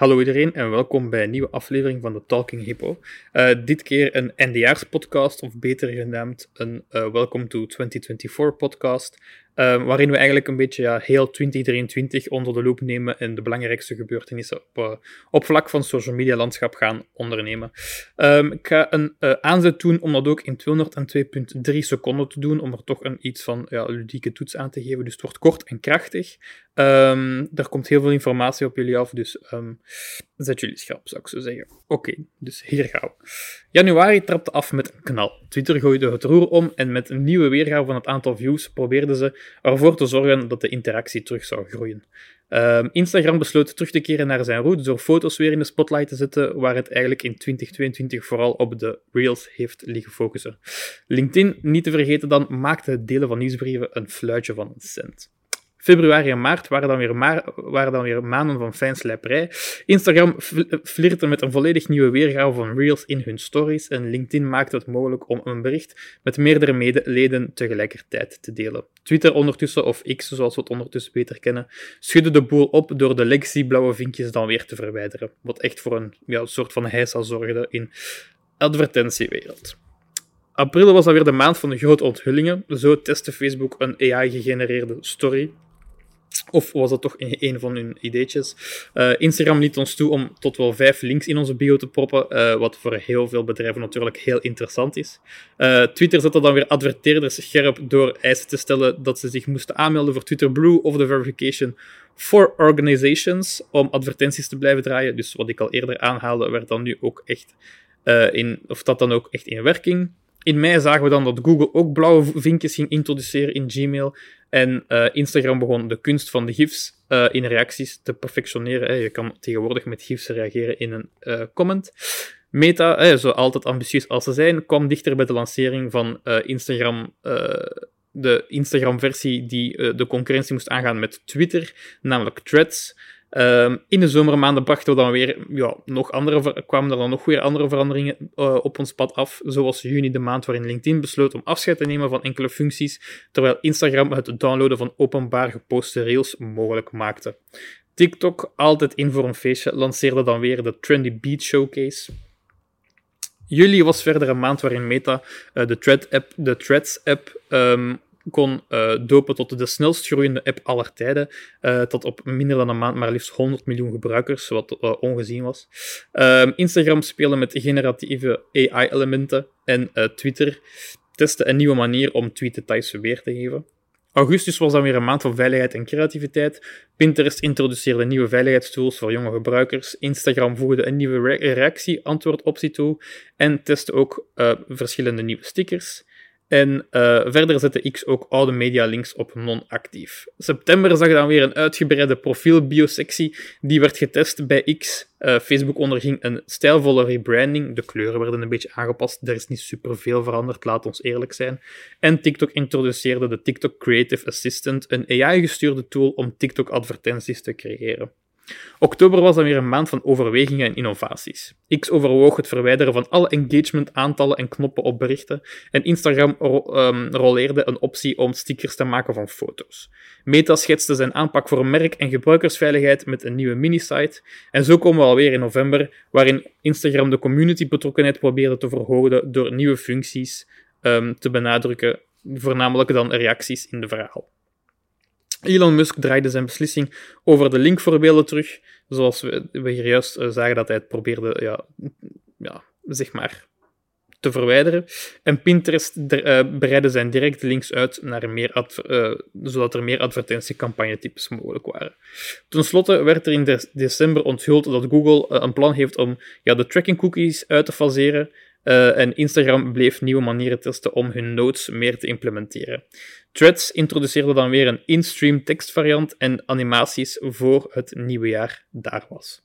Hallo iedereen en welkom bij een nieuwe aflevering van de Talking Hippo. Uh, dit keer een NDA's-podcast, of beter genaamd een uh, Welcome to 2024 podcast. Uh, waarin we eigenlijk een beetje ja, heel 2023 onder de loep nemen en de belangrijkste gebeurtenissen op, vlak van social media landschap gaan ondernemen. Um, ik ga een aanzet doen om dat ook in 202.3 seconden te doen, om er toch een iets van ja, ludieke toets aan te geven. Dus het wordt kort en krachtig. Um, er komt heel veel informatie op jullie af, dus um, zet jullie schrap, zou ik zo zeggen. Oké, dus hier gaan we. Januari trapte af met een knal. Twitter gooide het roer om en met een nieuwe weergave van het aantal views probeerden ze ervoor te zorgen dat de interactie terug zou groeien. Um, Instagram besloot terug te keren naar zijn roots door foto's weer in de spotlight te zetten, waar het eigenlijk in 2022 vooral op de Reels heeft liggen focussen. LinkedIn, niet te vergeten dan, maakte het delen van nieuwsbrieven een fluitje van een cent. Februari en maart waren dan weer, waren dan weer maanden van fijnslijperij. Instagram flirte met een volledig nieuwe weergave van Reels in hun stories en LinkedIn maakte het mogelijk om een bericht met meerdere medeleden tegelijkertijd te delen. Twitter ondertussen, of X zoals we het ondertussen beter kennen, schudde de boel op door de legacy blauwe vinkjes dan weer te verwijderen. Wat echt voor een ja, soort van heisa zorgde in advertentiewereld. April was dan weer de maand van de grote onthullingen. Zo testte Facebook een AI-gegenereerde story of was dat toch een van hun ideetjes? Uh, Instagram liet ons toe om tot wel vijf links in onze bio te proppen, uh, wat voor heel veel bedrijven natuurlijk heel interessant is. Uh, Twitter zette dan weer adverteerders scherp door eisen te stellen dat ze zich moesten aanmelden voor Twitter Blue of de verification for organizations om advertenties te blijven draaien. Dus wat ik al eerder aanhaalde, werd dan nu ook echt in, of dat dan ook echt in werking. In mei zagen we dan dat Google ook blauwe vinkjes ging introduceren in Gmail. En uh, Instagram begon de kunst van de GIFs uh, in reacties te perfectioneren. Je kan tegenwoordig met GIFs reageren in een uh, comment. Meta, hè, zo altijd ambitieus als ze zijn, kwam dichter bij de lancering van Instagram de Instagram-versie die de concurrentie moest aangaan met Twitter, namelijk Threads. Um, in de zomermaanden brachten we dan weer, ja, nog andere, kwamen er dan nog weer andere veranderingen uh, op ons pad af, zoals juni de maand waarin LinkedIn besloot om afscheid te nemen van enkele functies, terwijl Instagram het downloaden van openbaar geposte reels mogelijk maakte. TikTok, altijd in voor een feestje, lanceerde dan weer de Trendy Beat Showcase. Juli was verder een maand waarin Meta uh, de, app, Threads app um, kon uh, dopen tot de snelst groeiende app aller tijden. Uh, tot op minder dan een maand maar liefst 100 miljoen gebruikers, wat ongezien was. Ehm, Instagram speelde met generatieve AI-elementen en Twitter testte een nieuwe manier om tweet-details weer te geven. Augustus was dan weer een maand van veiligheid en creativiteit. Pinterest introduceerde nieuwe veiligheidstools voor jonge gebruikers. Instagram voegde een nieuwe re reactie-antwoordoptie toe en testte ook verschillende nieuwe stickers. En uh, verder zette X ook oude media links op non-actief. September zag dan weer een uitgebreide profielbiosectie die werd getest bij X. Uh, Facebook onderging een stijlvolle rebranding. De kleuren werden een beetje aangepast. Er is niet superveel veranderd, laat ons eerlijk zijn. En TikTok introduceerde de TikTok Creative Assistant, een AI-gestuurde tool om TikTok-advertenties te creëren. Oktober was dan weer een maand van overwegingen en innovaties. X overwoog het verwijderen van alle engagement aantallen en knoppen op berichten en Instagram ro rolleerde een optie om stickers te maken van foto's. Meta schetste zijn aanpak voor merk- en gebruikersveiligheid met een nieuwe mini-site en zo komen we alweer in november, waarin Instagram de community betrokkenheid probeerde te verhogen door nieuwe functies um, te benadrukken, voornamelijk dan reacties in de verhaal. Elon Musk draaide zijn beslissing over de linkvoorbeelden terug, zoals we, we hier juist uh, zagen dat hij het probeerde, ja, ja, zeg maar, te verwijderen. En Pinterest uh, zijn directe links uit naar meer uh, zodat er meer advertentiecampagnetypes mogelijk waren. Ten slotte werd er in de december onthuld dat Google een plan heeft om ja, de tracking cookies uit te faseren. Uh, en Instagram bleef nieuwe manieren testen om hun notes meer te implementeren. Threads introduceerde dan weer een in-stream tekstvariant en animaties voor het nieuwe jaar daar was.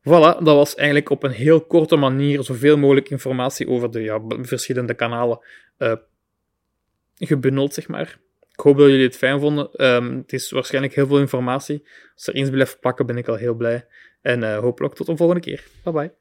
Voilà, dat was eigenlijk op een heel korte manier zoveel mogelijk informatie over de verschillende kanalen uh, gebundeld, zeg maar. Ik hoop dat jullie het fijn vonden. Um, het is waarschijnlijk heel veel informatie. Als er eens blijft plakken, ben ik al heel blij. En uh, hopelijk tot een volgende keer. Bye bye.